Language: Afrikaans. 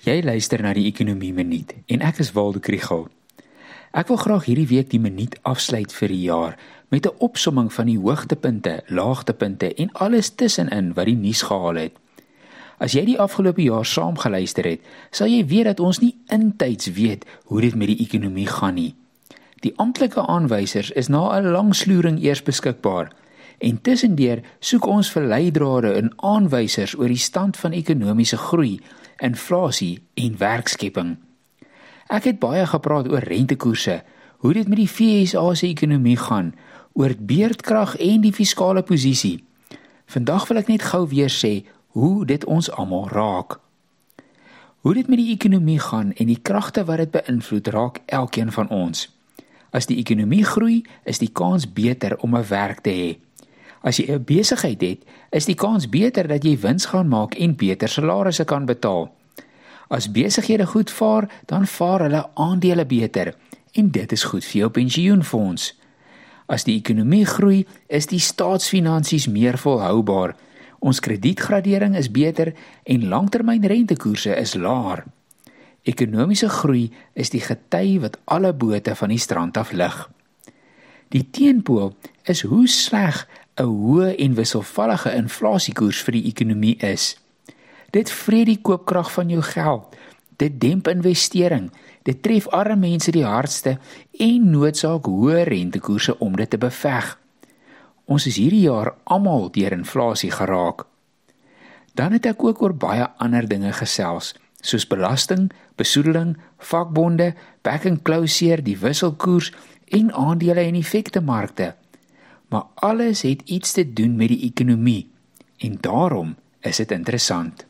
Jy luister na die Ekonomie Minuut en ek is Waldo Krugel. Ek wil graag hierdie week die minuut afsluit vir die jaar met 'n opsomming van die hoogtepunte, laagtepunte en alles tussenin wat die nuus gehaal het. As jy die afgelope jaar saam geluister het, sal jy weet dat ons nie intyds weet hoe dit met die ekonomie gaan nie. Die amptelike aanwysers is na 'n lang sloering eers beskikbaar. En tussendeur soek ons vir leidrade en aanwysers oor die stand van ekonomiese groei, inflasie en werkskepping. Ek het baie gepraat oor rentekoerse, hoe dit met die FSA se ekonomie gaan, oor beerdkrag en die fiskale posisie. Vandag wil ek net gou weer sê hoe dit ons almal raak. Hoe dit met die ekonomie gaan en die kragte wat dit beïnvloed raak elkeen van ons. As die ekonomie groei, is die kans beter om 'n werk te hê. As jy 'n besigheid het, is die kans beter dat jy wins gaan maak en beter salarisse kan betaal. As besighede goed vaar, dan vaar hulle aandele beter en dit is goed vir jou pensioenfonds. As die ekonomie groei, is die staatsfinansies meer volhoubaar. Ons kredietgradering is beter en langtermynrentekoerse is laer. Ekonomiese groei is die gety wat alle bote van die strand af lig. Die teenpool is hoe sleg 'n hoë en wisselvallige inflasiekoers vir die ekonomie is. Dit vreet die koopkrag van jou geld. Dit demp investering. Dit tref arme mense die hardste en noodsaak hoë rentekoerse om dit te beveg. Ons is hierdie jaar almal deur inflasie geraak. Dan het ek ook oor baie ander dinge gesels, soos belasting, besoedeling, vakbonde, back and closure, die wisselkoers en aandele en effekte markte maar alles het iets te doen met die ekonomie en daarom is dit interessant.